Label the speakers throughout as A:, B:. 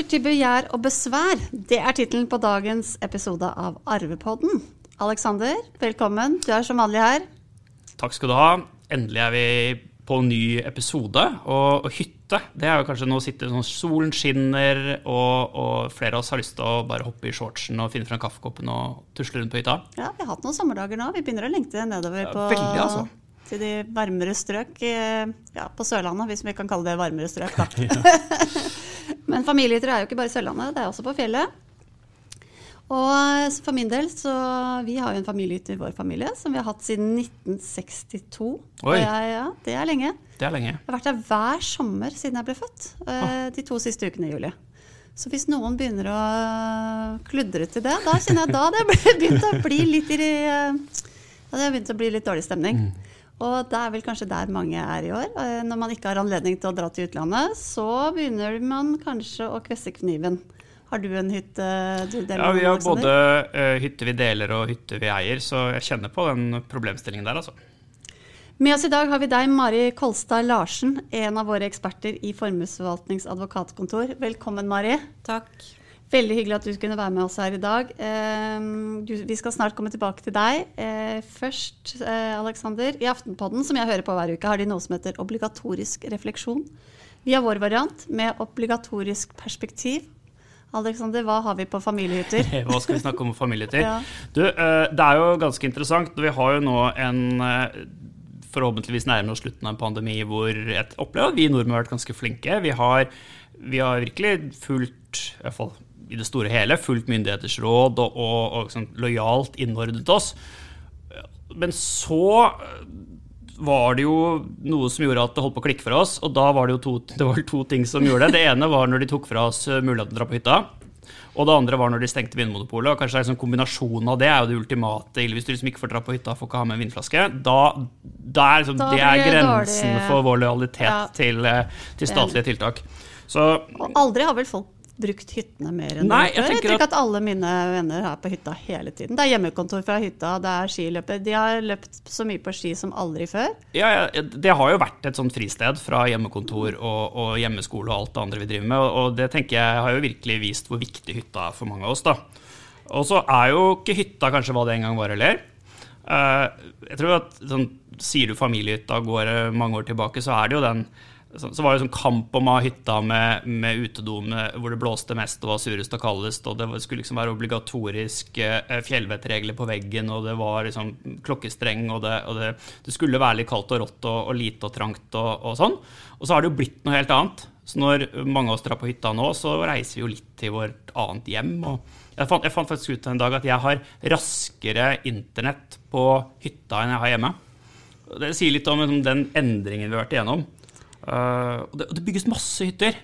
A: Familiehytter til begjær og besvær. Det er tittelen på dagens episode av Arvepodden. Alexander, velkommen. Du er som vanlig her.
B: Takk skal du ha. Endelig er vi på en ny episode. Og, og hytte, det er jo kanskje nå sitter sånn solen skinner, og, og, flere av oss har lyst til å bare hoppe i shortsen og finne fram kaffekoppen og tusle rundt på hytta.
A: Ja, vi har hatt noen sommerdager nå. Vi begynner å lengte nedover på
B: ja, veldig, altså
A: til de varmere strøk ja, på Sørlandet, hvis vi kan kalle det varmere strøk. da. Men familiehytter er jo ikke bare Sørlandet, det er også på fjellet. Og for min del, så Vi har jo en familiehytte i vår familie som vi har hatt siden 1962.
B: Oi.
A: Jeg, ja, det er lenge.
B: Det er lenge.
A: Jeg har vært der hver sommer siden jeg ble født. Ah. De to siste ukene i juli. Så hvis noen begynner å kludre til det, da kjenner jeg da det har begynt å bli litt, da det begynt å bli litt dårlig stemning. Mm. Og det er vel kanskje der mange er i år. Eh, når man ikke har anledning til å dra til utlandet, så begynner man kanskje å kvesse kniven. Har du en hytte du
B: deler? Ja, vi har både uh, hytte vi deler og hytte vi eier, så jeg kjenner på den problemstillingen der, altså.
A: Med oss i dag har vi deg, Mari Kolstad Larsen, en av våre eksperter i Formuesforvaltnings advokatkontor. Velkommen, Mari.
C: Takk.
A: Veldig hyggelig at du kunne være med oss her i dag. Ehm, vi skal snart komme tilbake til deg. Eh, først, eh, Alexander, i Aftenpodden, som jeg hører på hver uke, har de noe som heter obligatorisk refleksjon. Vi har vår variant med obligatorisk perspektiv. Alexander, hva har vi på familiehytter?
B: hva skal vi snakke om familiehytter? ja. Du, eh, det er jo ganske interessant. Vi har jo nå en forhåpentligvis nærmer oss slutten av en pandemi hvor jeg opplever at vi nordmenn har vært ganske flinke. Vi har, vi har virkelig fulgt, i hvert fall i det store hele fulgt myndigheters råd og, og, og sånn, lojalt innordnet oss. Men så eh, var det jo noe som gjorde at det holdt på å klikke for oss. Og da var det jo to, det var to ting som gjorde det. Det ene var når de tok fra oss eh, muligheten til å dra på hytta. Og det andre var når de stengte Vinmonopolet. Og kanskje en sånn kombinasjon av det er jo det ultimate. Hvis du liksom ikke får dra på hytta, får ikke ha med en vinflaske. Da, da er liksom, da det er grensen dårlig. for vår lojalitet ja. til, eh, til, statlige tiltak.
A: Så, og aldri har vel folk brukt hyttene mer enn Nei. Jeg, jeg tror at alle mine venner er på hytta hele tiden. Det er hjemmekontor fra hytta, det er skiløper. De har løpt så mye på ski som aldri før.
B: Ja, ja det har jo vært et sånt fristed fra hjemmekontor og, og, hjemmeskole og alt det andre vi driver med. Og, det tenker jeg har jo virkelig vist hvor viktig hytta er for mange av oss. da. Og så er jo ikke hytta kanskje hva det en gang var heller. Uh, jeg tror at sånn, Sier du familiehytta går mange år tilbake, så er det jo den så, så var det sånn kamp om å ha hytta med, med utedo hvor det blåste mest og var surest og kaldest, og det skulle liksom være obligatorisk eh, fjellvettregler på veggen, og det var liksom klokkestreng, og det, og det, det skulle være litt kaldt og rått og, og lite og trangt og, og, sånn. Og så har det jo blitt noe helt annet. Så når mange av oss drar på hytta nå, så reiser vi jo litt til vårt annet hjem. jeg fant, jeg fant faktisk ut en dag at jeg har raskere internett på hytta enn jeg har hjemme. Det sier litt om liksom, den endringen vi har vært igjennom. Uh, og, det, det, bygges masse hytter.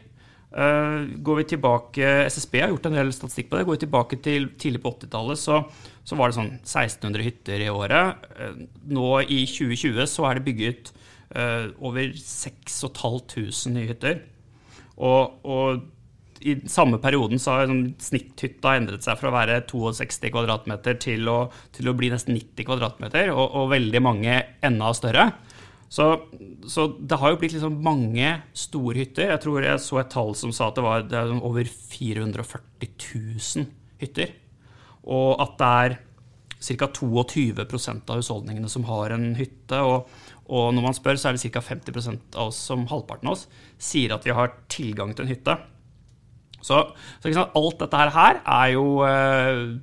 B: Uh, går vi tilbake, SSB har gjort en del statistikk på det. Går vi tilbake til tidlig på 80-tallet, så, så, var det sånn 1600 hytter i året. Uh, nå i 2020 så er det bygget over 6500 nye hytter. Og, og i samme perioden så har sånn, snitthytta endret seg fra å være 62 kvadratmeter til å, til å bli nesten 90 kvadratmeter, og, og veldig mange enda større. Så, så, det har jo blitt liksom mange store hytter. Jeg tror jeg så et tall som sa at det var det sånn over 440 000 hytter. Og at det er ca. 22% av husholdningene som har en hytte. Og, og, når man spør, så er det ca. 50% av oss, som halvparten av oss, sier at vi har tilgang til en hytte. Så, så sant, alt dette her er jo eh,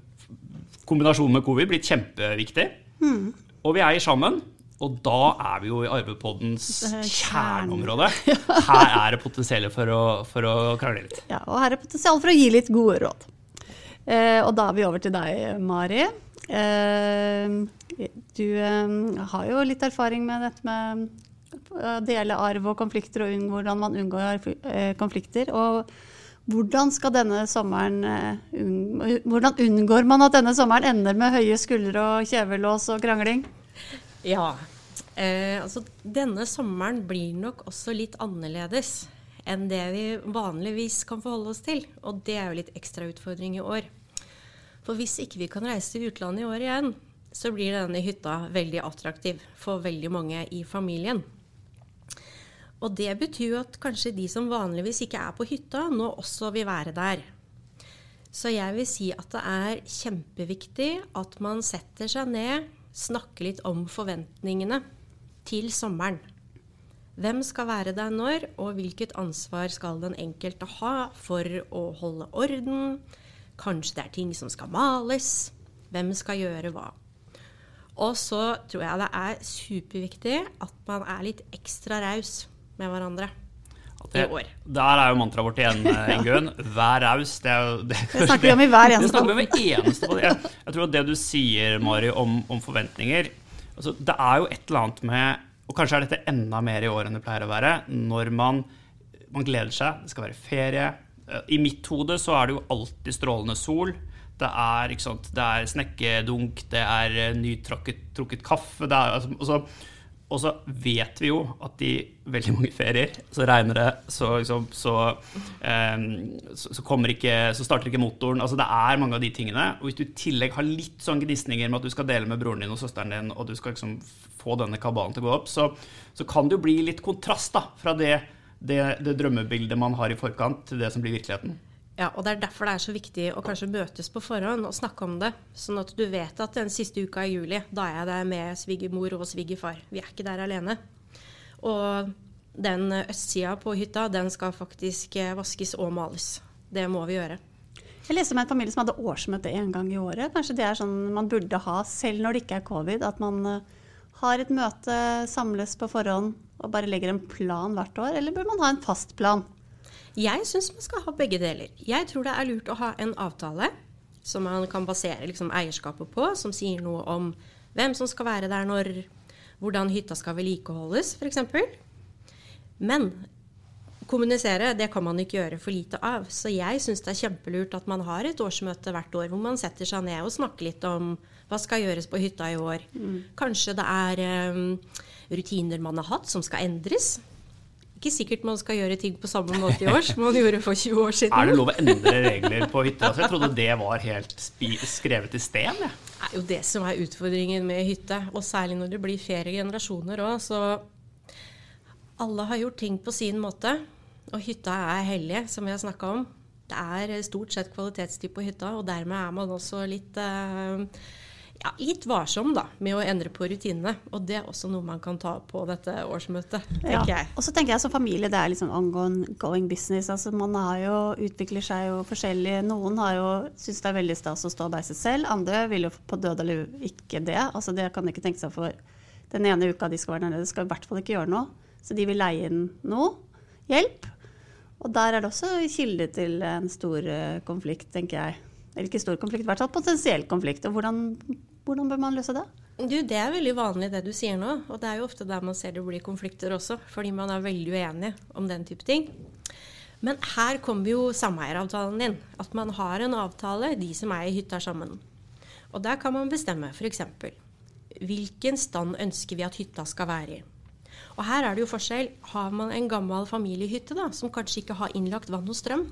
B: Kombinasjonen med covid blitt kjempeviktig. Mm. Og vi eier sammen. Og da er vi jo i Arvepoddens kjerneområde. Her er det potensial for å, for å krangle litt.
A: Ja, og her er potensial for å gi litt gode råd. Eh, og da er vi over til deg, Mari. Eh, du eh, har jo litt erfaring med dette med å dele arv og konflikter, og hvordan man unngår eh, konflikter. Og hvordan skal denne sommeren eh, Hvordan unngår man at denne sommeren ender med høye skuldre og kjevelås og krangling?
C: Ja, Eh, altså, denne sommeren blir nok også litt annerledes enn det vi vanligvis kan forholde oss til. Og det er jo litt ekstra utfordring i år. For hvis ikke vi kan reise til utlandet i år igjen, så blir denne hytta veldig attraktiv for veldig mange i familien. Og det betyr jo at kanskje de som vanligvis ikke er på hytta, nå også vil være der. Så jeg vil si at det er kjempeviktig at man setter seg ned, snakker litt om forventningene til sommeren. Hvem skal være der når, og hvilket ansvar skal den enkelte ha for å holde orden? Kanskje det er ting som skal males? Hvem skal gjøre hva? Og så tror jeg det er superviktig at man er litt ekstra raus med hverandre i år.
B: Der er jo mantraet vårt igjen, eh, Ingunn. Vær raus. Det, er jo, det,
A: det snakker vi om i hver eneste
B: podd. Jeg, jeg tror at det du sier, Mari, om, om forventninger altså, Det er jo et eller annet med Og kanskje er dette enda mer i år enn det pleier å være. Når man, man gleder seg, det skal være ferie. Eh, I mitt hode så er det jo alltid strålende sol. Det er, ikke sant, det er snekkedunk, det er eh, nytrukket kaffe. Det er, altså, altså, og så vet vi jo at i veldig mange ferier så regner det, så, liksom, så, um, så, så, ikke, så, starter ikke motoren. Altså Det er mange av de tingene. Og hvis du i tillegg har litt sånn gnisninger med at du skal dele med broren din og søsteren din, og du skal liksom få denne kabalen til å gå opp, så, kan det jo bli litt kontrast da, fra det, det, det drømmebildet man har i forkant, til det som blir virkeligheten.
C: Ja, og Det er derfor det er så viktig å kanskje møtes på forhånd og snakke om det. Sånn at du vet at den siste uka i juli, da er jeg der med svigermor og svigerfar. Vi er ikke der alene. Og den østsida på hytta, den skal faktisk eh, vaskes og males. Det må vi gjøre.
A: Jeg leste om en familie som hadde årsmøte én gang i året. Kanskje det er sånn man burde ha selv når det ikke er covid? At man eh, har et møte, samles på forhånd og bare legger en plan hvert år? Eller bør man ha en fast plan?
C: Jeg syns man skal ha begge deler. Jeg tror det er lurt å ha en avtale som man kan basere liksom, eierskapet på, som sier noe om hvem som skal være der når, hvordan hytta skal vedlikeholdes, f.eks. Men kommunisere, det kan man ikke gjøre for lite av. Så jeg syns det er kjempelurt at man har et årsmøte hvert år hvor man setter seg ned og snakker litt om hva skal gjøres på hytta i år. Mm. Kanskje det er um, rutiner man har hatt som skal endres ikke sikkert man skal gjøre ting på samme måte i år som man gjorde for 20 år siden.
B: Er det lov å endre regler på hytta? Altså, jeg trodde det var helt skrevet i sten. Ja.
C: Det er jo det som er utfordringen med hytte, og særlig når det blir flere generasjoner òg. Så alle har gjort ting på sin måte, og hytta er hellig, som vi har snakka om. Det er stort sett kvalitetstid på hytta, og dermed er man også litt uh, ja, litt varsom da, med å endre på rutinene. Og det er også noe man kan ta på dette årsmøtet, tenker ja. jeg.
A: Og så tenker jeg som familie, det er liksom ongoing business. Altså man har jo, utvikler seg jo forskjellig. Noen har jo syns det er veldig stas å stå og beise selv. Andre vil jo på død eller ikke det. Altså det kan de ikke tenke seg for den ene uka de skal være der nede. Skal i hvert fall ikke gjøre noe. Så de vil leie inn noe. Hjelp. Og der er det også kilde til en stor eh, konflikt, tenker jeg. Eller ikke stor konflikt, i hvert fall potensiell konflikt. Og hvordan hvordan bør man løse det?
C: Du, Det er veldig vanlig det du sier nå. Og det er jo ofte der man ser det blir konflikter også. Fordi man er veldig uenig om den type ting. Men her kommer jo sameieravtalen din. At man har en avtale, de som eier hytta sammen. Og der kan man bestemme f.eks. hvilken stand ønsker vi at hytta skal være i. Og her er det jo forskjell. Har man en gammel familiehytte da, som kanskje ikke har innlagt vann og strøm,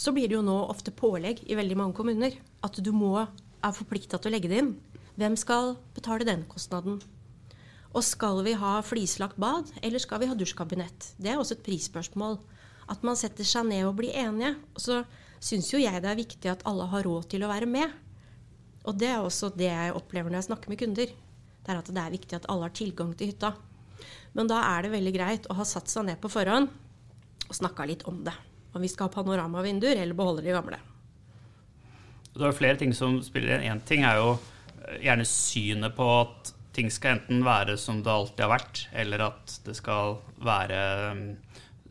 C: så blir det jo nå ofte pålegg i veldig mange kommuner at du må er forplikta til å legge det inn. Hvem skal betale den kostnaden? Og skal vi ha flislagt bad, eller skal vi ha dusjkabinett? Det er også et prisspørsmål. At man setter seg ned og blir enige. Og så syns jo jeg det er viktig at alle har råd til å være med. Og det er også det jeg opplever når jeg snakker med kunder. Det er at det er viktig at alle har tilgang til hytta. Men da er det veldig greit å ha satt seg ned på forhånd og snakka litt om det. Om vi skal ha panoramavinduer eller beholde de gamle.
B: Det er flere ting som spiller inn. Én ting er jo eh, gjerne synet på at ting skal enten være som det alltid har vært, eller at det skal være mm,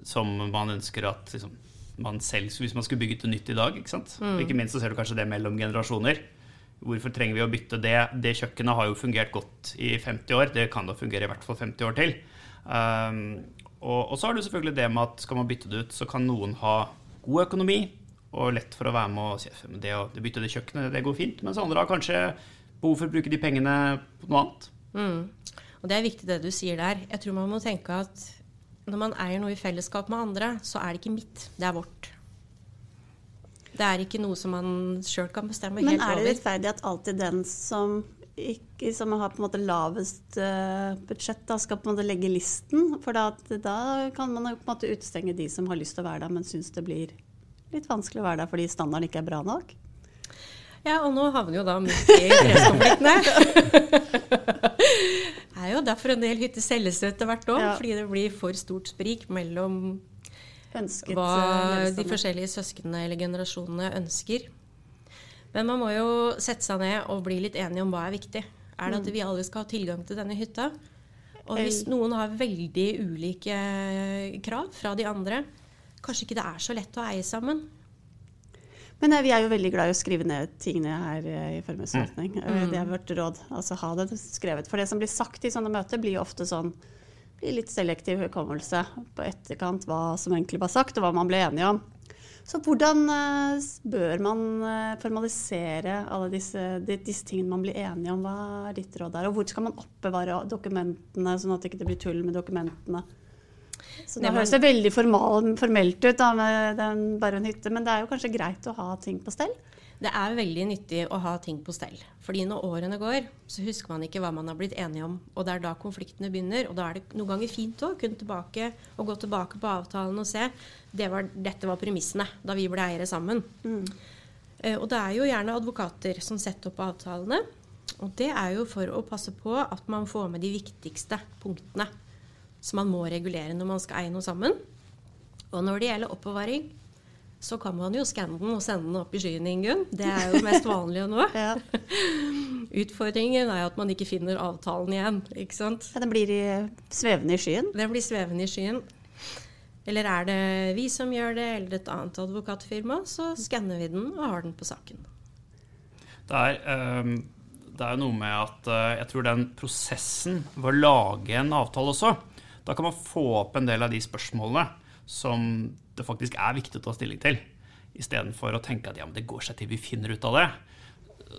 B: som man ønsker at liksom, man selv Hvis man skulle bygget det nytt i dag. Ikke sant? Mm. Ikke minst så ser du kanskje det mellom generasjoner. Hvorfor trenger vi å bytte det? Det kjøkkenet har jo fungert godt i 50 år. Det kan da fungere i hvert fall 50 år til. Um, og, og, så har du selvfølgelig det med at skal man bytte det ut, så kan noen ha god økonomi, og lett for å være med og si at det å bytte det kjøkkenet, det går fint. Mens andre har kanskje behov for å bruke de pengene på noe annet.
C: Mm. Og det er viktig det du sier der. Jeg tror man må tenke at når man eier noe i fellesskap med andre, så er det ikke mitt, det er vårt. Det er ikke noe som man sjøl kan bestemme
A: Men helt over. Men er det rettferdig at alltid den som ikke, som har på en måte lavest uh, budsjett, da, skal på en måte legge listen. For da, da kan man jo på en måte utestenge de som har lyst til å være der, men syns det blir litt vanskelig å være der fordi standarden ikke er bra nok.
C: Ja, og nå havner jo da midt i interessekonfliktene. det er jo derfor en del hytter selges etter hvert òg, ja. fordi det blir for stort sprik mellom Ønsket, hva eh, de forskjellige søsknene eller generasjonene ønsker. Men man må jo sette seg ned og bli litt enige om hva er viktig. Er det at mm. vi alle skal ha tilgang til denne hytta? Og hvis noen har veldig ulike krav fra de andre, kanskje ikke det er så lett å eie sammen.
A: Men vi er jo veldig glad i å skrive ned tingene her eh, i formuesforvaltning. Mm. Eh, det er vårt råd. Altså ha det skrevet. For det som blir sagt i sånne møter, blir jo ofte sånn blir litt selektiv hukommelse på etterkant hva som egentlig var sagt, og hva man ble enige om. Så hvordan eh, bør man formalisere alle disse, disse, tingene man blir enige om? Hva er ditt råd der? Og hvor skal man oppbevare dokumentene, sånn at det ikke blir tull med dokumentene? Så det høres det veldig formal, formelt ut da, med den, bare en hytte, men det er jo kanskje greit å ha ting på stell?
C: Det er veldig nyttig å ha ting på stell. Fordi når årene går, så husker man ikke hva man har blitt enige om. Og det er da konfliktene begynner. Og da er det noen ganger fint å kunne tilbake og gå tilbake på avtalen og se. Det var, dette var premissene da vi ble eiere sammen. Mm. Uh, og det er jo gjerne advokater som setter opp avtalene. Og det er jo for å passe på at man får med de viktigste punktene som man må regulere når man skal eie noe sammen. Og når det gjelder oppbevaring, så kan man jo skanne den og sende den opp i skyen, Ingunn. Det er jo det mest vanlige nå. ja. Utfordringen er jo at man ikke finner avtalen igjen. ikke sant?
A: Ja, Den blir svevende i skyen?
C: Den blir svevende i skyen. Eller er det vi som gjør det, eller et annet advokatfirma, så skanner vi den og har den på saken.
B: Det er, um, det er noe med at uh, jeg tror den prosessen ved å lage en avtale også, da kan man få opp en del av de spørsmålene som det faktisk er viktig å ta stilling til. Istedenfor å tenke at ja, det går seg til vi finner ut av det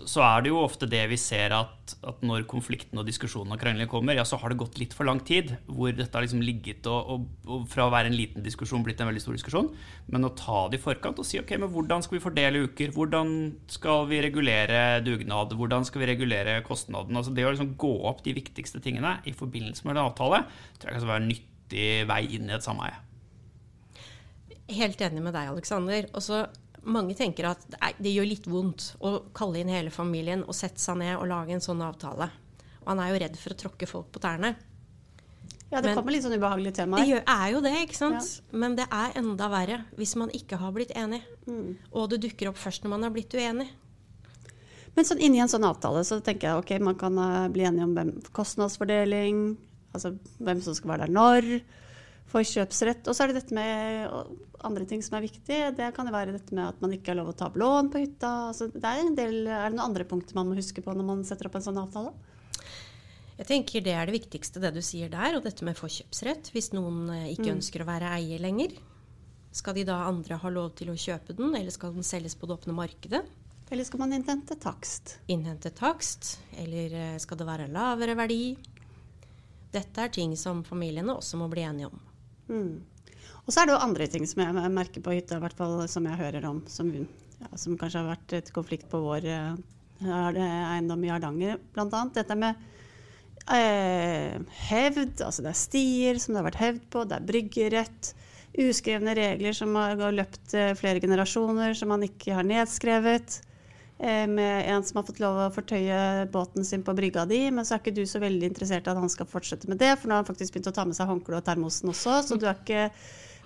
B: så er det jo ofte det vi ser at, at når konflikten og diskusjonen og kranglingen kommer, ja, så har det gått litt for lang tid. Hvor dette har liksom ligget og, og, og, fra å være en liten diskusjon blitt en veldig stor diskusjon. Men å ta det i forkant og si ok, men hvordan skal vi fordele uker? Hvordan skal vi regulere dugnad? Hvordan skal vi regulere kostnaden? Altså det å liksom gå opp de viktigste tingene i forbindelse med en avtale, tror jeg kan være en nyttig vei inn i et sameie.
C: Helt enig med deg, Aleksander. Og så mange tenker at det gjør litt vondt å kalle inn hele familien og sette seg ned og lage en sånn avtale. Og han er jo redd for å tråkke folk på tærne.
A: Ja, det Men, kommer litt sånn ubehagelige
C: temaer. Det er jo det, ikke sant. Ja. Men det er enda verre hvis man ikke har blitt enig. Mm. Og det dukker opp først når man har blitt uenig.
A: Men sånn inni en sånn avtale så tenker jeg ok, man kan uh, bli enig om hvem, kostnadsfordeling, altså hvem som skal være der når, forkjøpsrett. Og så er det dette med andre ting som er viktig, det kan jo være dette med at man ikke har lov å ta opp lån på hytta. Altså, det er, en del, er det noen andre punkter man må huske på når man setter opp en sånn avtale?
C: Jeg tenker Det er det viktigste, det du sier der, og dette med forkjøpsrett. Hvis noen eh, ikke mm. ønsker å være eier lenger, skal de da andre ha lov til å kjøpe den, eller skal den selges på det åpne markedet?
A: Eller skal man innhente takst?
C: Innhente takst, eller eh, skal det være lavere verdi? Dette er ting som familiene også må bli enige om. Mm.
A: Og så er det jo andre ting som jeg merker på hytta, hvert fall som jeg hører om, som, ja, som kanskje har vært et konflikt på vår uh, eiendom i Hardanger, bl.a. Dette med uh, hevd, altså det er stier som det har vært hevd på, det er bryggerett. Uskrevne regler som har løpt uh, flere generasjoner, som man ikke har nedskrevet med en som har fått lov å fortøye båten sin på brygga di, men så er ikke du så veldig interessert i at han skal fortsette med det, for nå har han faktisk begynt å ta med seg håndkleet og termosen også, så du er ikke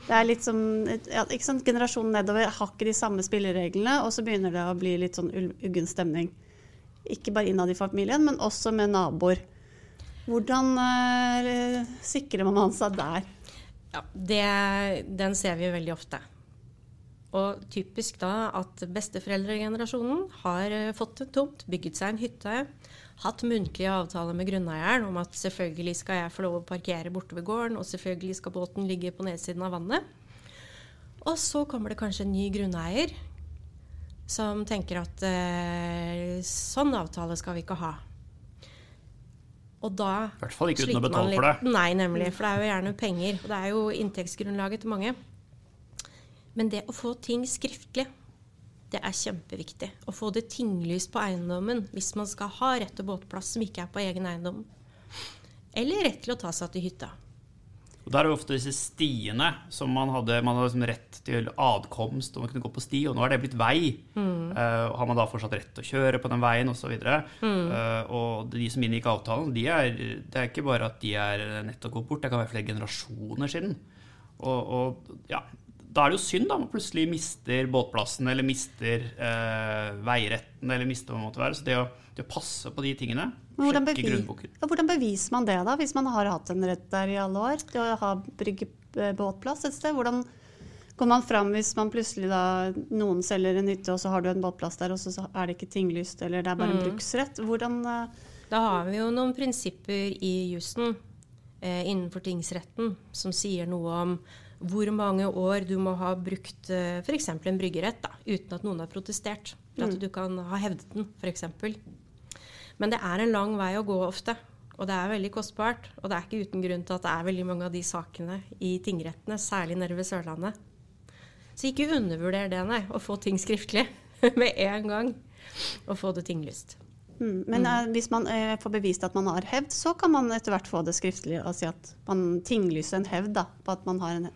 A: det er litt som ja, ikke sant, Generasjonen nedover har ikke de samme spillereglene, og så begynner det å bli litt sånn uggen stemning. Ikke bare innad i familien, men også med naboer. Hvordan eh, sikrer man seg der?
C: Ja, det, den ser vi veldig ofte. Og typisk da at besteforeldregenerasjonen har eh, fått en tomt, bygget seg en hytte, hatt muntlige avtaler med grunneieren om at selvfølgelig skal jeg få lov å parkere borte ved gården, og selvfølgelig skal båten ligge på nedsiden av vannet. Og så kommer det kanskje en ny grunneier som tenker at eh, sånn avtale skal vi ikke ha. Og da
B: I hvert fall ikke uten å betale for det.
C: Nei, nemlig. For det er jo gjerne penger. Og det er jo inntektsgrunnlaget til mange. Men det å få ting skriftlig Det er kjempeviktig å få det tinglyst på eiendommen hvis man skal ha rett til båtplass som ikke er på egen eiendom. Eller rett til å ta seg til hytta.
B: Og Der er det ofte disse stiene som man hadde Man hadde liksom rett til adkomst, og man kunne gå på sti, og nå er det blitt vei. Mm. Uh, har man da fortsatt rett til å kjøre på den veien, osv. Mm. Uh, og de som inngikk avtalen, de er, det er ikke bare at de er nettopp gått bort, det kan være flere generasjoner siden. Og, og ja, da er det jo synd da man plutselig mister båtplassen, eller mister eh, veiretten, eller mister hva det måtte være. Så det å, det å passe på de tingene,
A: hvordan,
B: sjekke grunnboken
A: ja, hvordan beviser man det, da, hvis man har hatt en rett der i alle år? Til å ha bryggebåtplass et sted? Hvordan går man fram hvis man plutselig da Noen selger en hytte, og så har du en båtplass der, og så er det ikke tinglyst, eller det er bare en bruksrett? Hvordan eh,
C: Da har vi jo noen prinsipper i jussen eh, innenfor tingsretten som sier noe om hvor mange år du må ha brukt eh, f.eks. en bryggerett da, uten at noen har protestert. For at du kan ha hevdet den, f.eks. Men det er en lang vei å gå ofte. Og det er veldig kostbart. Og det er ikke uten grunn til at det er veldig mange av de sakene i tingrettene, særlig nede ved Sørlandet. Så ikke undervurder det, nei. Å få ting skriftlig med en gang. Og få det tinglyst.
A: Mm, Men mm. hvis man eh, får bevist at man har hevd, så kan man etter hvert få det skriftlig og si at man tinglyser en hevd da, på at man har en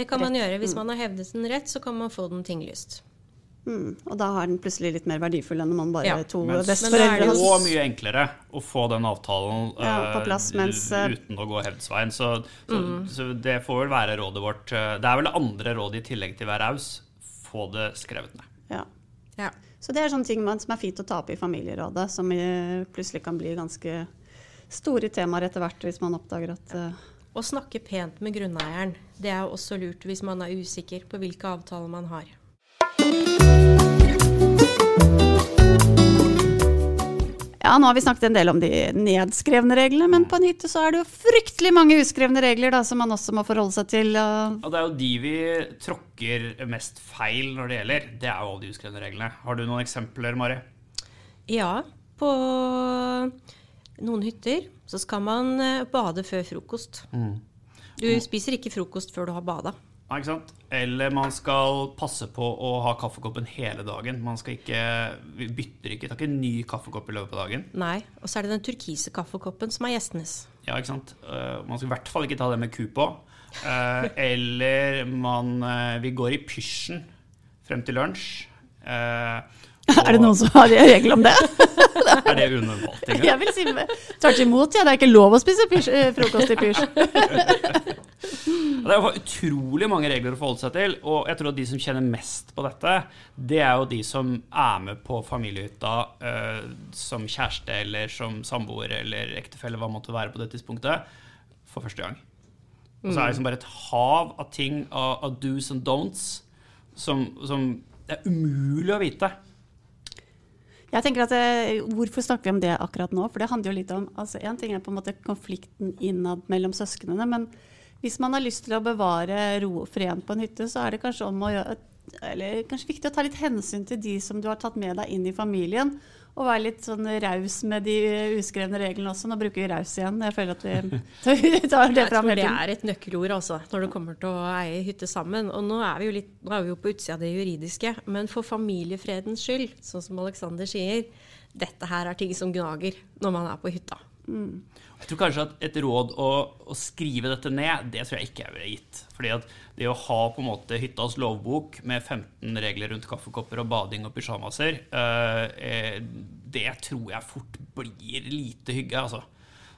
C: Det kan man
A: Rett.
C: gjøre. Hvis man har hevdet den rett, så kan man få den tinglyst.
A: mm, Og da er den plutselig litt mer verdifull enn om man bare
C: Ja,
A: to
B: Men
A: besteforeldre
C: Men det er det jo-
B: mye enklere å få den avtalen
A: Ja, på
B: eh,
A: plass, mens, uh,
B: uten å gå hevdsveien. Så, så,
C: Mm.
B: så det får vel være rådet vårt. Det er vel andre råd i tillegg til å være raus. Få det skrevet ned.
A: ja.
C: Ja.
A: Så det er sånne ting man, som er fint å ta opp i familierådet, som plutselig kan bli ganske store temaer etter hvert hvis man oppdager at eh,
C: Å snakke pent med grunneieren, det er også lurt hvis man er usikker på hvilke avtaler man har.
A: Ja, nå har vi snakket en del om de nedskrevne reglene, men på en hytte så er det jo fryktelig mange uskrevne regler da, som man også må forholde seg til. og-
B: Og det er jo de vi tråkker mest feil når det gjelder. Det er jo alle de uskrevne reglene. Har du noen eksempler, Mari?
C: Ja, på noen hytter så skal man eh, bade før frokost. Du spiser ikke frokost før du har bada.
B: Ja, ikke sant? Eller man skal passe på å ha kaffekoppen hele dagen. Man skal ikke, vi bytter ikke, tar ikke en ny kaffekopp i løpet av dagen.
C: Nei, og så er det den turkise kaffekoppen som er gjestenes.
B: Ja, ikke sant? Eh, Man skal i hvert fall ikke ta det med ku på. Eh, eller man Vi går i pysjen frem til lunsj.
A: Er det noen som har regler om det?
B: Er det unormalt? Ingrid?
A: Jeg vil si tvert imot, ja. Det er ikke lov å spise pysj, eh, frokost i pysj.
B: Det er jo utrolig mange regler å forholde seg til, og jeg tror at de som kjenner mest på dette, det er jo de som er med på familiehytta uh, som kjæreste eller som samboer eller ektefelle, hva måtte være på det tidspunktet, for første gang. Og så er det liksom bare et hav av ting, av, av do's and don'ts, som, som det er umulig å vite.
A: Jeg tenker at eh, Hvorfor snakker vi om det akkurat nå? For det handler jo litt om altså En ting er på en måte konflikten innad mellom søsknene, men hvis man har lyst til å bevare ro og fred på en hytte, så er det kanskje gjøre kanskje viktig å ta litt hensyn til de som du har tatt med deg inn i familien. Og være litt sånn raus med de uskrevne reglene også. Nå bruker vi raus igjen. Jeg føler at vi tar det
C: Jeg
A: fram
C: tror
A: hele
C: det er et nøkkelord altså, når det kommer til å eie hytte sammen. Og nå er vi jo, litt, nå er vi jo på utsida av det juridiske, men for familiefredens skyld, sånn som Aleksander sier, dette her er ting som gnager når man er på hytta.
B: Jeg tror kanskje at et råd å, å skrive dette ned, det tror jeg ikke jeg ville gitt. Fordi at det å ha på en måte hyttas lovbok med 15 regler rundt kaffekopper og bading og pysjamaser, eh, eh, det tror jeg fort blir lite hygge, altså.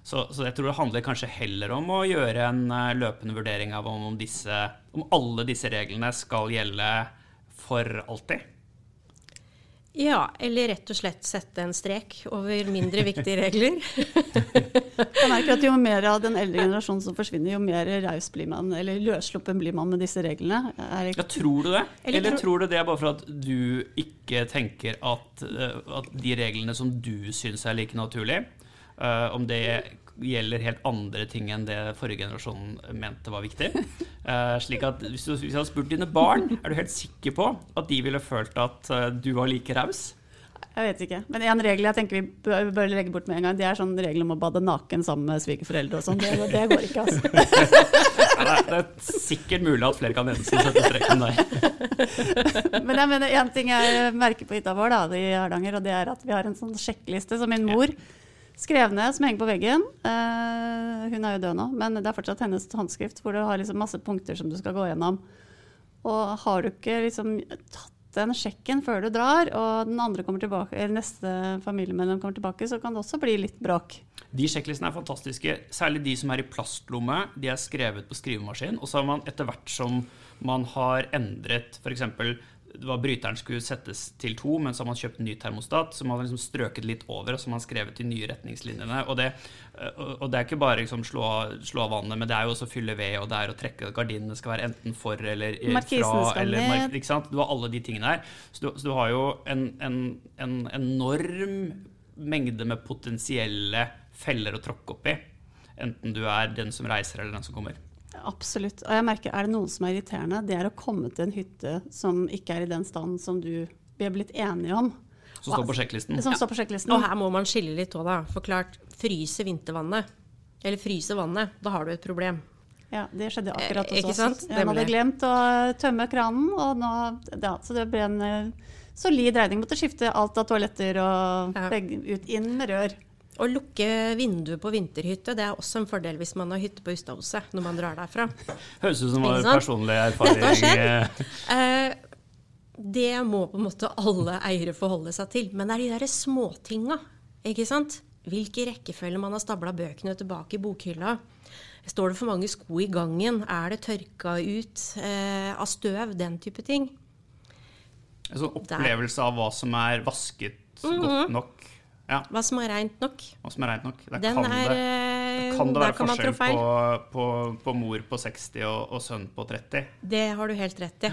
B: Så, så jeg tror det handler kanskje heller om å gjøre en eh, løpende vurdering av om, disse, om alle disse reglene skal gjelde for alltid.
C: Ja, eller rett og slett sette en strek over mindre viktige regler.
A: Jeg merker at jo mer av den eldre generasjonen som forsvinner, jo mer raus blir man, eller løssluppen blir man med disse reglene. Er
B: Ja, tror du det?
C: Eller
B: Eller,
C: tror-
B: du det er bare for at du ikke tenker at, eh, at de reglene som du syns er like naturlig, uh, om det gjelder helt andre ting enn det forrige generasjon mente var viktig? Uh, slik at hvis du, hvis du hadde spurt dine barn, er du helt sikker på at de ville følt at uh, du var like raus?
A: Jeg vet ikke. Men en regel jeg tenker vi bør, bør legge bort med en gang, det er sånn regel om å bade naken sammen med svigerforeldre og sånn. Det, det går ikke, altså.
B: Ja, det, er, er sikkert mulig at flere kan nevnes som setter streken der.
A: Men jeg mener, en ting jeg merker på hytta vår da, i Hardanger, og det er at vi har en sånn sjekkliste som min mor skrev ned, som henger på veggen. Eh, hun er jo død nå, men det er fortsatt hennes håndskrift, hvor du har liksom masse punkter som du skal gå gjennom. Og har du ikke liksom tatt den sjekken før du drar, og den andre kommer tilbake, eller neste familiemedlem kommer tilbake, så kan det også bli litt bråk.
B: De sjekklistene er fantastiske, særlig de som er i plastlomme. De er skrevet på skrivemaskin. Og så har man etter hvert som man har endret f.eks. det var bryteren skulle settes til to, men så har man kjøpt en ny termostat, så man har liksom strøket litt over, og så har man skrevet de nye retningslinjene. Og det, og det er ikke bare liksom slå, slå av vannet, men det er jo også å fylle ved, og det er å trekke gardinene skal være enten for eller eh,
A: Markisen
B: fra. Eller, mark- ikke sant? Du har alle de tingene her. Så du, så du har jo en, en, en enorm mengde med potensielle feller å tråkke opp i. Enten du er den som reiser, eller den som kommer.
A: Absolutt. Og jeg merker, er det noe som er irriterende, det er å komme til en hytte som ikke er i den stand som du, vi er blitt enige om.
B: Som står på sjekklisten.
A: Som står på sjekklisten.
C: Og her må man skille litt òg, da. For klart, fryse vintervannet, eller fryse vannet, da har du et problem.
A: Ja, det skjedde akkurat
C: Eh,
A: hos
C: ikke
A: oss.
C: sant?
A: Jeg hadde glemt å tømme kranen, og nå, ja, så det ble en eh, solid regning. Måtte skifte alt av toaletter og
C: Ja.
A: legge ut inn med rør.
C: Å lukke vinduet på vinterhytte, det er også en fordel hvis man har hytte på Ustadhuset når man drar derfra.
B: Høres ut som en personlig erfaring.
C: Eh, det må på en måte alle eiere forholde seg til. Men det er de derre småtinga, ikke sant? Hvilke rekkefølge man har stabla bøkene tilbake i bokhylla. Står det for mange sko i gangen? Er det tørka ut eh, av støv? Den type ting.
B: En sånn opplevelse av hva som er vasket godt nok. Ja,
C: Hva som er reint nok.
B: hva som er rent nok. Der
C: Den
B: kan
C: er
B: det,
C: eh,
B: kan det
C: Der
B: være
C: kan
B: forskjell på, på, på mor på 60 og, og sønn på 30.
C: Det har du helt rett i.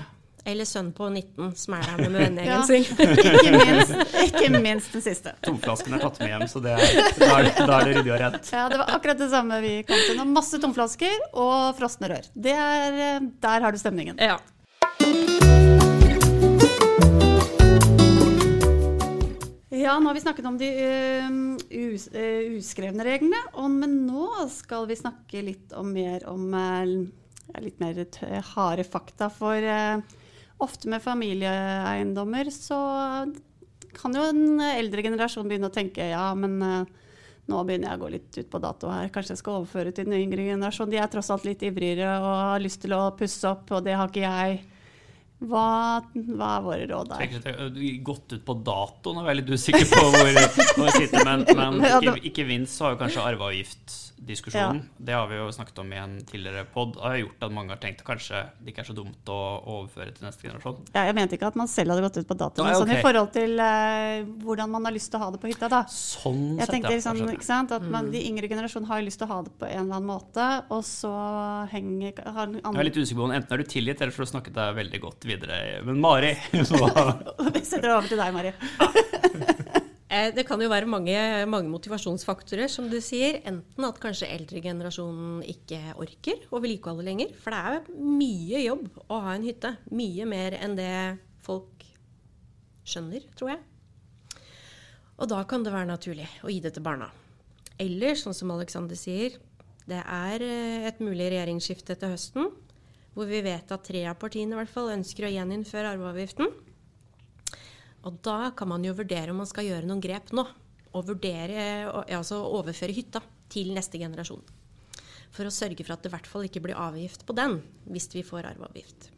C: Eller sønn på 19 som er der med vennegjengen sin.
A: Ikke minst, ikke minst den siste.
B: Tomflasken er tatt med hjem, så det er, da, er er det ryddig og rent.
A: Ja, det var akkurat det samme vi kom til nå. Masse tomflasker og frosne rør. Det er, eh, der har du stemningen.
C: Ja.
A: Ja, nå har vi snakket om de uh, us, uh, uskrevne reglene, og, men nå skal vi snakke litt om mer om uh, litt mer harde fakta. For eh, ofte med familieeiendommer så kan jo en eldre generasjon begynne å tenke ja, men nå begynner jeg å gå litt ut på dato her, kanskje jeg skal overføre til den yngre generasjon. De er tross alt litt ivrigere og har lyst til å pusse opp, og det har ikke jeg. Hva, hva er våre råd der?
B: Tenker Gått ut på dato, nå er jeg litt usikker på hvor, hvor jeg sitter, men, men ikke, ikke minst så har jo kanskje arveavgiftdiskusjonen, det har vi jo snakket om i en tidligere pod, har gjort at mange har tenkt at kanskje det ikke er så dumt å overføre til neste generasjon.
A: Ja, jeg mente ikke at man selv hadde gått ut på dato, men sånn
B: ok.
A: i forhold til uh, hvordan man har lyst til å ha det på hytta. da.
B: Sånn
A: Jeg
B: sett,
A: tenkte
B: ja.
A: liksom,
B: Jeg
A: ikke sant, at man, De yngre generasjonene har lyst til å ha det på en eller annen måte, og så henger har
B: Jeg er litt usikker på om enten er du tilgitt, eller så har du snakket deg veldig godt videre. Men Mari, hva,
A: Vi setter det over til deg, Mari.
C: Eh, Det kan jo være mange, mange motivasjonsfaktorer, som du sier. Enten at kanskje eldregenerasjonen ikke orker å vedlikeholde lenger. For det er mye jobb å ha en hytte. Mye mer enn det folk skjønner, tror jeg. Og da kan det være naturlig å gi det til barna. Eller, sånn som Alexander sier, det er eh, et mulig regjeringsskifte til høsten. Hvor vi vet at tre av partiene i hvert fall ønsker å gjeninnføre arveavgiften. Og da kan man jo vurdere om man skal gjøre noen grep nå. Og vurdere, altså overføre hytta til neste generasjon. For å sørge for at det i hvert fall ikke blir avgift på den, hvis vi får arveavgift.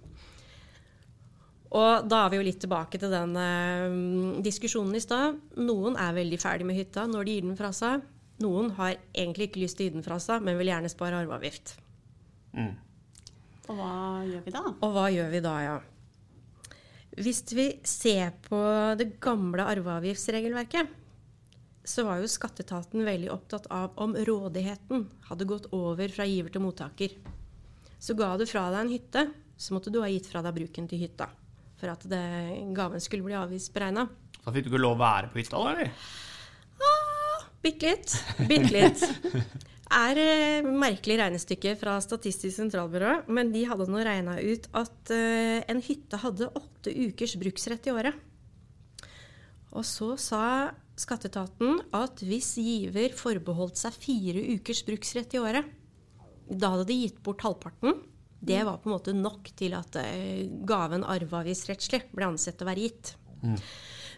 C: Og da er vi jo litt tilbake til den eh, diskusjonen i stad. Noen er veldig ferdig med hytta når de gir den fra seg. Noen har egentlig ikke lyst til å gi den fra seg, men vil gjerne spare arveavgift.
A: Og hva gjør vi da?
C: Og hva gjør vi da, ja? Hvis vi ser på det gamle arveavgiftsregelverket, så var jo skatteetaten veldig opptatt av om rådigheten hadde gått over fra giver til mottaker. Så ga du fra deg en hytte, så måtte du ha gitt fra deg bruken til hytta. For at det, gaven skulle bli avgiftsberegna.
B: da fikk du ikke lov å være på hytta, da, eller?
C: Bitte litt. Bitte litt. Er eh, merkelig regnestykke fra Statistisk sentralbyrå, men de hadde nå regna ut at eh, en hytte hadde åtte ukers bruksrett i året. Og så sa skatteetaten at hvis giver forbeholdt seg fire ukers bruksrett i året, da hadde de gitt bort halvparten. Det var på en måte nok til at eh, gaven arveavgiftsrettslig ble ansett å være gitt.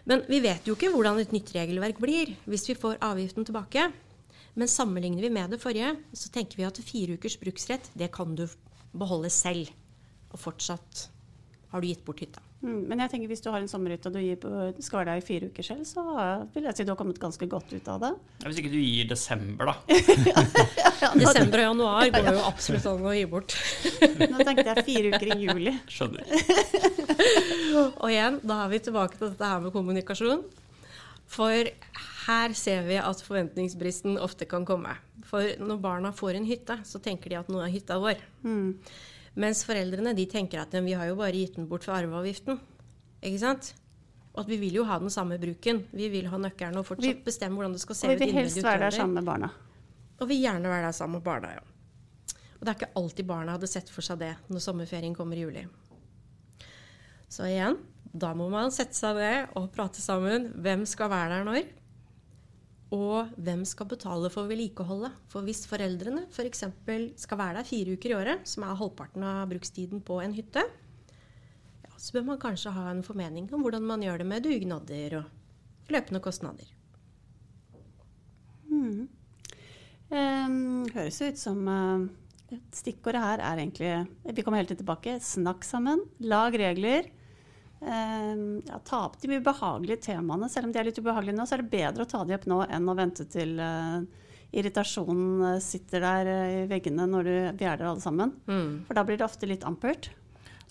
C: Men vi vet jo ikke hvordan et nytt regelverk blir hvis vi får avgiften tilbake. Men sammenligner vi med det forrige, så tenker vi at fire ukers bruksrett, det kan du beholde selv. Og fortsatt har du gitt bort hytta.
A: Mm, men jeg tenker hvis du har en sommerhytte og du gir skal være der i fire uker selv, så vil jeg si du har kommet ganske godt ut av det.
B: Ja, Hvis ikke du gir desember, da.
C: Desember og januar går jo absolutt an å gi bort.
A: Nå tenkte jeg fire uker i juli.
B: Skjønner.
C: Og igjen, da er vi tilbake til dette her med kommunikasjon. For her ser vi at forventningsbristen ofte kan komme. For når barna får en hytte, så tenker de at nå er hytta vår. Mens foreldrene de tenker at vi har jo bare gitt den bort for arveavgiften. Ikke sant? Og at vi vil jo ha den samme bruken. Vi vil ha nøkkelen og fortsatt
A: Vi-
C: bestemme hvordan det skal se ut.
A: Og vi vil helst være der sammen med barna.
C: Og vil gjerne være der sammen med barna, ja. Og det er ikke alltid barna hadde sett for seg det når sommerferien kommer i juli. Så igjen, da må man sette seg ned og prate sammen. Hvem skal være der når? Og hvem skal betale for vedlikeholdet? For hvis foreldrene f.eks. skal være der fire uker i året, som er halvparten av brukstiden på en hytte, ja, så bør man kanskje ha en formening om hvordan man gjør det med dugnader og løpende kostnader.
A: Um, høres ut som uh, Stikkordet her er egentlig Vi kommer helt tilbake. Snakk sammen. Lag regler. Um, ja, ta opp de ubehagelige temaene. Selv om de er litt ubehagelige nå, så er det bedre å ta de opp nå enn å vente til uh, irritasjonen uh, sitter der i veggene når du, vi er der alle sammen. For da blir det ofte litt ampert.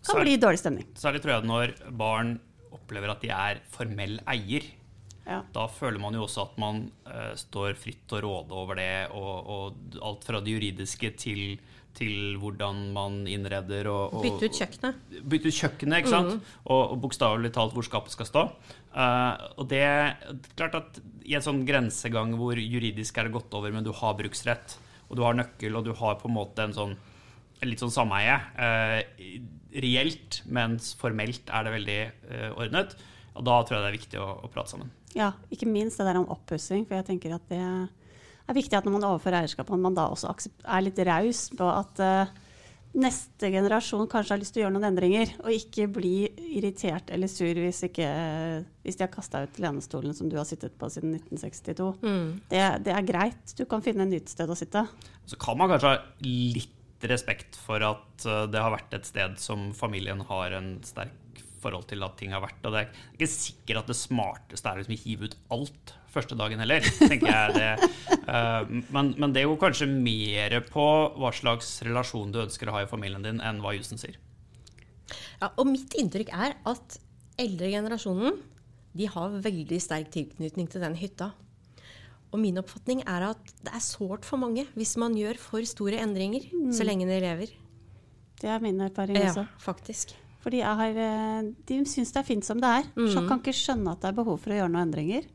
A: Kan
B: Så er-
A: bli dårlig stemning.
B: Særlig tror jeg når barn opplever at de er formell eier.
A: Ja.
B: Da føler man jo også at man uh, står fritt til å råde over det, og, og alt fra det juridiske til, til hvordan man innreder og, og
C: Bytte ut kjøkkenet.
B: bytte ut kjøkkenet, ikke sant? Og, og bokstavelig talt hvor skapet skal stå. Uh, og det er klart at i en sånn grensegang hvor juridisk er det gått over, men du har bruksrett, og du har nøkkel, og du har på en måte en sånn en litt sånn sameie. eh, reelt, mens formelt er det veldig eh, ordnet. Og da tror jeg det er viktig å, å prate sammen.
A: Ja, ikke minst det der om oppussing. For jeg tenker at det er viktig at når man overfører eierskap, at man da også er litt raus på at uh, neste generasjon kanskje har lyst til å gjøre noen endringer, og ikke bli irritert eller sur hvis, ikke, hvis de har kasta ut lenestolen som du har sittet på siden 1962. Det, det er greit. Du kan finne et nytt sted å sitte.
B: Så kan man kanskje ha litt respekt for at eh, det har vært et sted som familien har en sterk forhold til at ting har vært. Og det er ikke sikkert at det smarteste er liksom å hive ut alt første dagen heller, tenker jeg det. Eh, Men, men det går kanskje mer på hva slags relasjon du ønsker å ha i familien din, enn hva jussen sier.
C: Ja, og mitt inntrykk er at eldre generasjonen de har veldig sterk tilknytning til den hytta. Og min oppfatning er at det er sårt for mange hvis man gjør for store endringer så lenge de lever.
A: Det er min erfaring også.
C: faktisk.
A: Fordi jeg har, eh, de syns det er fint som det er. Så kan ikke skjønne at det er behov for å gjøre noen endringer.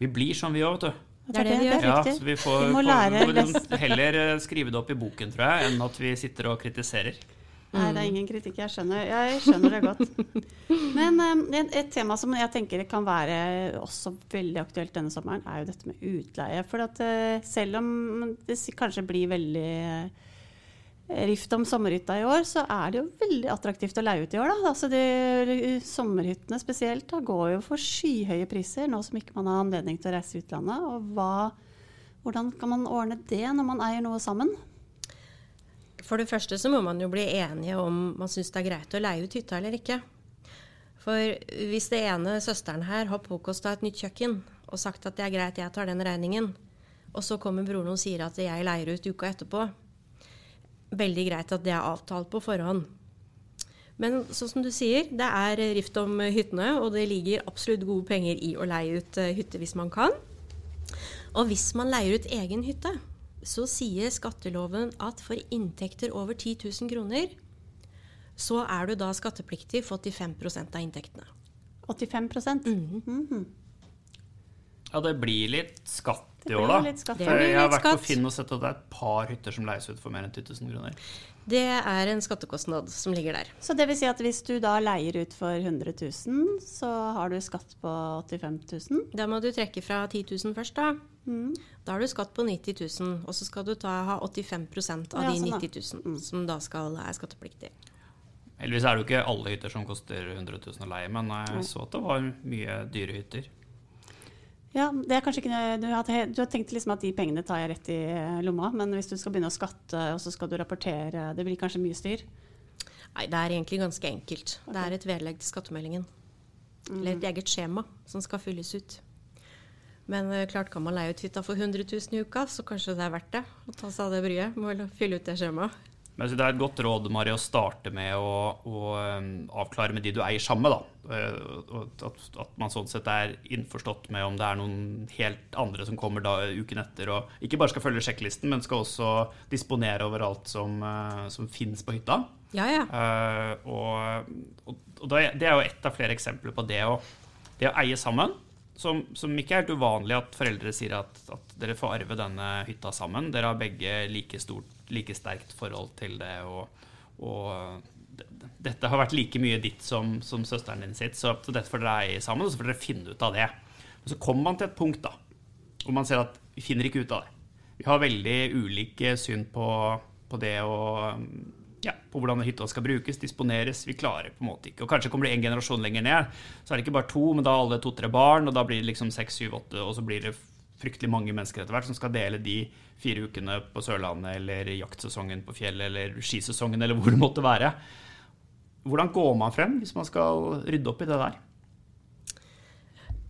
B: Vi blir sånn, vi gjør, vet du.
C: Det er det vi gjør.
B: Ja, så vi får,
A: Vi må
B: får- heller eh, skrive det opp i boken, tror jeg, enn at vi sitter og kritiserer.
A: Nei, det er ingen kritikk. Jeg skjønner, jeg skjønner det godt. Men um, et, et tema som jeg tenker kan være også veldig aktuelt denne sommeren, er jo dette med utleie. For at uh, selv om det kanskje blir veldig eh, rift om sommerhytta i år, så er det jo veldig attraktivt å leie ut i år. Da. Altså de, sommerhyttene spesielt da, går jo for skyhøye priser nå som ikke man har anledning til å reise utlandet. Og hva, hvordan kan man ordne det når man eier noe sammen?
C: For det første så må man jo bli enige om man syns det er greit å leie ut hytta eller ikke. For hvis det ene søsteren her har påkosta et nytt kjøkken og sagt at det er greit, jeg tar den regningen, og så kommer broren og sier at jeg leier ut uka etterpå, veldig greit at det er avtalt på forhånd. Men sånn som du sier, det er rift om hyttene, og det ligger absolutt gode penger i å leie ut eh, hytte hvis man kan. Og hvis man leier ut egen hytte, så sier skatteloven at for inntekter over 10 000 kroner, så er du da skattepliktig for 85% av inntektene.
A: 85%
B: Ja, det blir litt skatt i år, da.
A: litt skatt.
C: Det
B: For
C: blir
B: jeg har vært på. Finn og sett at det er et par hytter som leies ut for mer enn 10 000 kroner.
C: Det er en skattekostnad som ligger der.
A: Så det vil si at hvis du da leier ut for 100 000, så har du skatt på 85 000?
C: Da må du trekke fra 10 000 først, da.
A: Mm.
C: Da har du skatt på 90 000, og så skal du ta, ha 85 av
A: Ja,
C: de
A: sånn da.
C: 90 000, som da skal, er skattepliktig.
B: Heldigvis er det jo ikke alle hytter som koster 100 000 å leie, men jeg så at det var mye dyre hytter.
A: Ja, det er kanskje ikke du har, du har tenkt liksom at de pengene tar jeg rett i eh, lomma, men hvis du skal begynne å skatte, og så skal du rapportere, det blir kanskje mye styr?
C: Nei, det er egentlig ganske enkelt. Det er et vedlegg til skattemeldingen. Eller et eget skjema som skal fylles ut. Men eh, klart kan man leie ut hytta for 100 000 i uka, så kanskje det er verdt det å ta seg av det bryet med å fylle ut det skjemaet.
B: Men det er et godt råd Mari, å starte med å, å um, avklare med de du eier sammen. Da. Eh, At, at man sånn sett er innforstått med om det er noen helt andre som kommer da uken etter. Og ikke bare skal følge sjekklisten, men skal også disponere over alt som, uh, som finnes på hytta.
C: Ja, ja.
B: Uh, og og, og det er jo ett av flere eksempler på det å, det å eie sammen. Som, som ikke er helt uvanlig at foreldre sier at, at dere får arve denne hytta sammen. Dere har begge like, stort, like sterkt forhold til det. Og, og dette har vært like mye ditt som, som søsteren din sitt, så, dette får dere eie sammen, og så får dere finne ut av det. Og så kommer man til et punkt da, hvor man ser at vi finner ikke ut av det. Vi har veldig ulike syn på, på det og ja, på hvordan hytta skal brukes, disponeres. Vi klarer på en måte ikke. Og kanskje kommer det en generasjon lenger ned, så er det ikke bare to, men da er alle to-tre barn, og da blir det liksom seks, syv, åtte, og så blir det fryktelig mange mennesker etter hvert som skal dele de fire ukene på Sørlandet, eller jaktsesongen på fjellet, eller skisesongen, eller hvor det måtte være. Hvordan går man frem hvis man skal rydde opp i det der?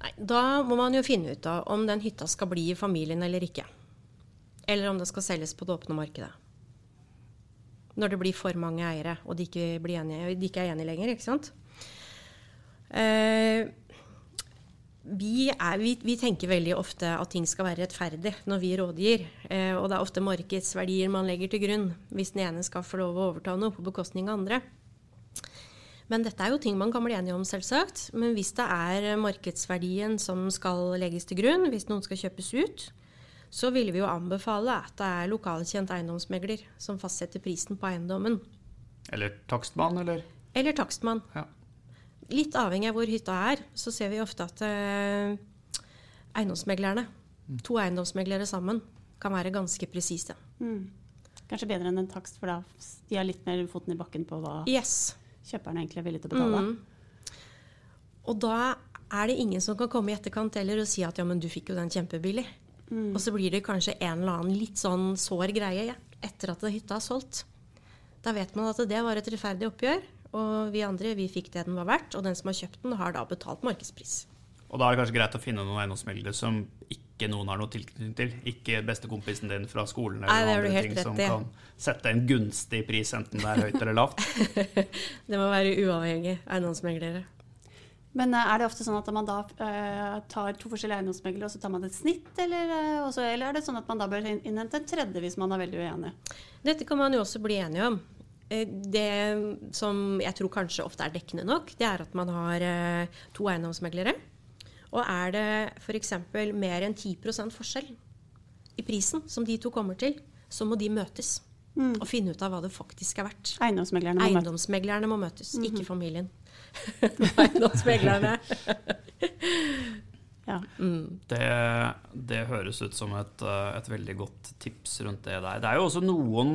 C: Nei, da må man jo finne ut av om den hytta skal bli i familien eller ikke. Eller om det skal selges på det åpne markedet. Når det blir for mange eiere, og de ikke, enige, de ikke er enige lenger. ikke sant? Eh, vi, er, vi, vi tenker veldig ofte at ting skal være rettferdig når vi rådgir. Eh, og det er ofte markedsverdier man legger til grunn hvis den ene skal få lov å overta noe på bekostning av andre. Men dette er jo ting man kan bli enige om, selvsagt. Men hvis det er markedsverdien som skal legges til grunn, hvis noen skal kjøpes ut, så ville vi jo anbefale at det er lokalkjent eiendomsmegler som fastsetter prisen på eiendommen.
B: Eller takstmann, eller?
C: Eller takstmann.
B: Ja.
C: Litt avhengig av hvor hytta er, så ser vi ofte at eh, eiendomsmeglerne, to eiendomsmeglere sammen, kan være ganske presise.
A: Mm. Kanskje bedre enn en takst, for da de har litt mer foten i bakken på hva
C: Yes.
A: kjøperen egentlig er villig til å betale.
C: Mm. Og da er det ingen som kan komme i etterkant heller og si at ja, men du fikk jo den kjempebillig. Og så blir det kanskje en eller annen litt sånn sår greie ja, etter at hytta er solgt. Da vet man at det var et rettferdig oppgjør, og vi andre vi fikk det den var verdt. Og den som har kjøpt den, har da betalt markedspris.
B: Og da er det kanskje greit å finne noen eiendomsmeglere som ikke noen har noe tilknytning til. Ikke bestekompisen din fra skolen eller
C: du
B: andre
C: helt
B: ting som
C: i.
B: kan sette en gunstig pris, enten det er høyt eller lavt.
C: Det må være uavhengig eiendomsmeglere.
A: Men eh, er det ofte sånn at man da uh, tar to forskjellige eiendomsmeglere, og så tar man et snitt, eller, uh, også, eller er det sånn at man da bør inn- innhente en tredje hvis man er veldig uenig?
C: Dette kan man jo også bli enige om. Eh, Det som jeg tror kanskje ofte er dekkende nok, det er at man har eh, to eiendomsmeglere. Og er det f.eks. mer enn 10% forskjell i prisen som de to kommer til, så må de møtes og finne ut av hva det faktisk er verdt.
A: Eiendomsmeglerne må.
C: Eiendomsmeglerne må møtes, ikke familien. Eiendomsmeglerne.
A: Ja.
B: Det, det høres ut som et, eh, et veldig godt tips rundt det der. Det er jo også noen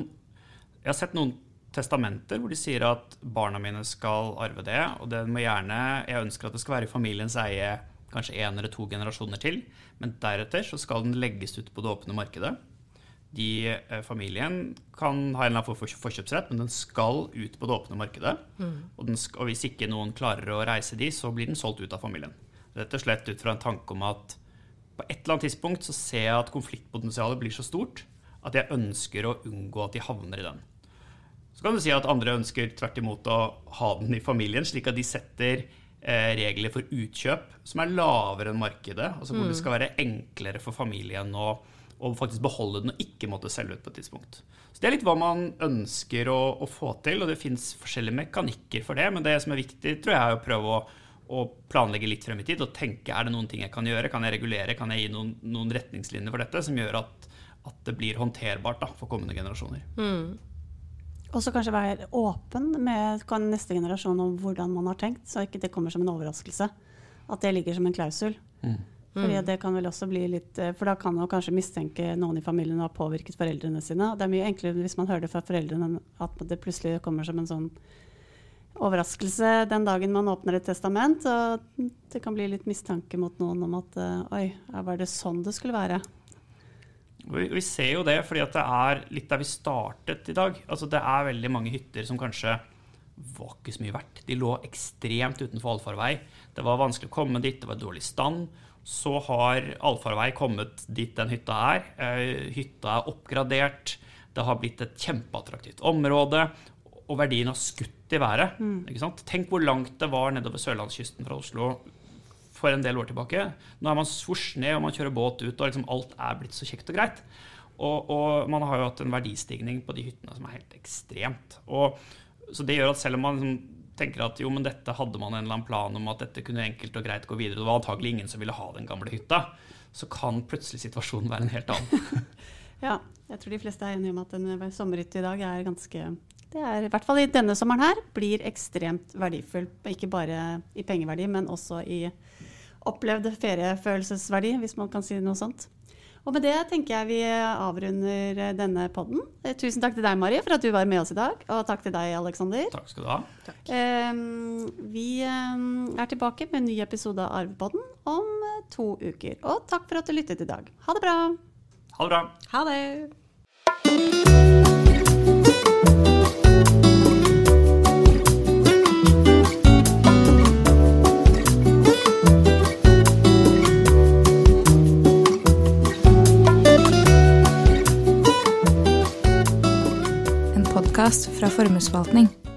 B: Jeg har sett noen testamenter hvor de sier at barna mine skal arve det, og det må gjerne Jeg ønsker at det skal være i familiens eie kanskje én eller to generasjoner til, men deretter så skal den legges ut på det åpne markedet. De, eh, familien kan ha en eller annen for forkjøpsrett, men den skal ut på det åpne markedet. Og, den sk og hvis ikke noen klarer å reise de, så blir den solgt ut av familien. Rett og slett ut fra en tanke om at på et eller annet tidspunkt så ser jeg at konfliktpotensialet blir så stort at jeg ønsker å unngå at de havner i den. Så kan du si at andre ønsker tvert imot å ha den i familien, slik at de setter eh, regler for utkjøp som er lavere enn markedet. Altså hvor det skal være enklere for familien å, å faktisk beholde den og ikke måtte selge ut på et tidspunkt. Så Det er litt hva man ønsker å, å få til, og det fins forskjellige mekanikker for det. Men det som er viktig, tror jeg, er å prøve å, å planlegge litt frem i tid og tenke er det noen ting jeg kan gjøre, kan jeg regulere, kan jeg gi noen, noen retningslinjer for dette som gjør at, at det blir håndterbart da, for kommende generasjoner. Mm.
A: Og så kanskje være åpen med neste generasjon om hvordan man har tenkt, så ikke det kommer som en overraskelse. At det ligger som en klausul. Mm. Fordi det kan vel også bli litt, eh, For da kan man kanskje mistenke noen i familien har påvirket foreldrene sine. Det er mye enklere hvis man hører det fra foreldrene at det plutselig kommer som en sånn overraskelse den dagen man åpner et testament. Og det kan bli litt mistanke mot noen om at eh, oi, var det sånn det skulle være?
B: Vi, vi ser jo det fordi det er litt der vi startet i dag. Altså Det er veldig mange hytter som kanskje var ikke så mye verdt. De lå ekstremt utenfor allfarvei. Det var vanskelig å komme dit, det var dårlig stand. Så har allfarvei kommet dit den hytta er. Eh, hytta er oppgradert. Det har blitt et kjempeattraktivt område og verdien har skutt i været. Mm. Tenk hvor langt det var nedover sørlandskysten fra Oslo for en del år tilbake. Nå er man svosj ned, og man kjører båt ut, og liksom alt er blitt så kjekt og greit. Og, og, man har jo hatt en verdistigning på de hyttene som er helt ekstremt. Og, så det gjør at selv om man liksom tenker at jo, men dette hadde man en eller annen plan om at dette kunne enkelt og greit gå videre, det var antagelig ingen som ville ha den gamle hytta, så kan plutselig situasjonen være en helt annen.
A: ja, jeg tror de fleste er enige om at en sommerhytte i dag er ganske det er i hvert fall i denne sommeren her blir ekstremt verdifull. Ikke bare i pengeverdi, men også i opplevd feriefølelsesverdi, hvis man kan si noe sånt. Og med det tenker jeg vi avrunder denne podden. Eh, tusen takk til deg, Mari, for at du var med oss i dag. Og takk til deg, Aleksander.
B: Takk skal du ha.
A: Um, vi um, er tilbake med en ny episode av Arvepodden om uh, to uker. Og takk for at du lyttet i dag. Ha det bra.
B: Ha det bra.
C: Ha det.
D: Podkast fra Formuesforvaltning.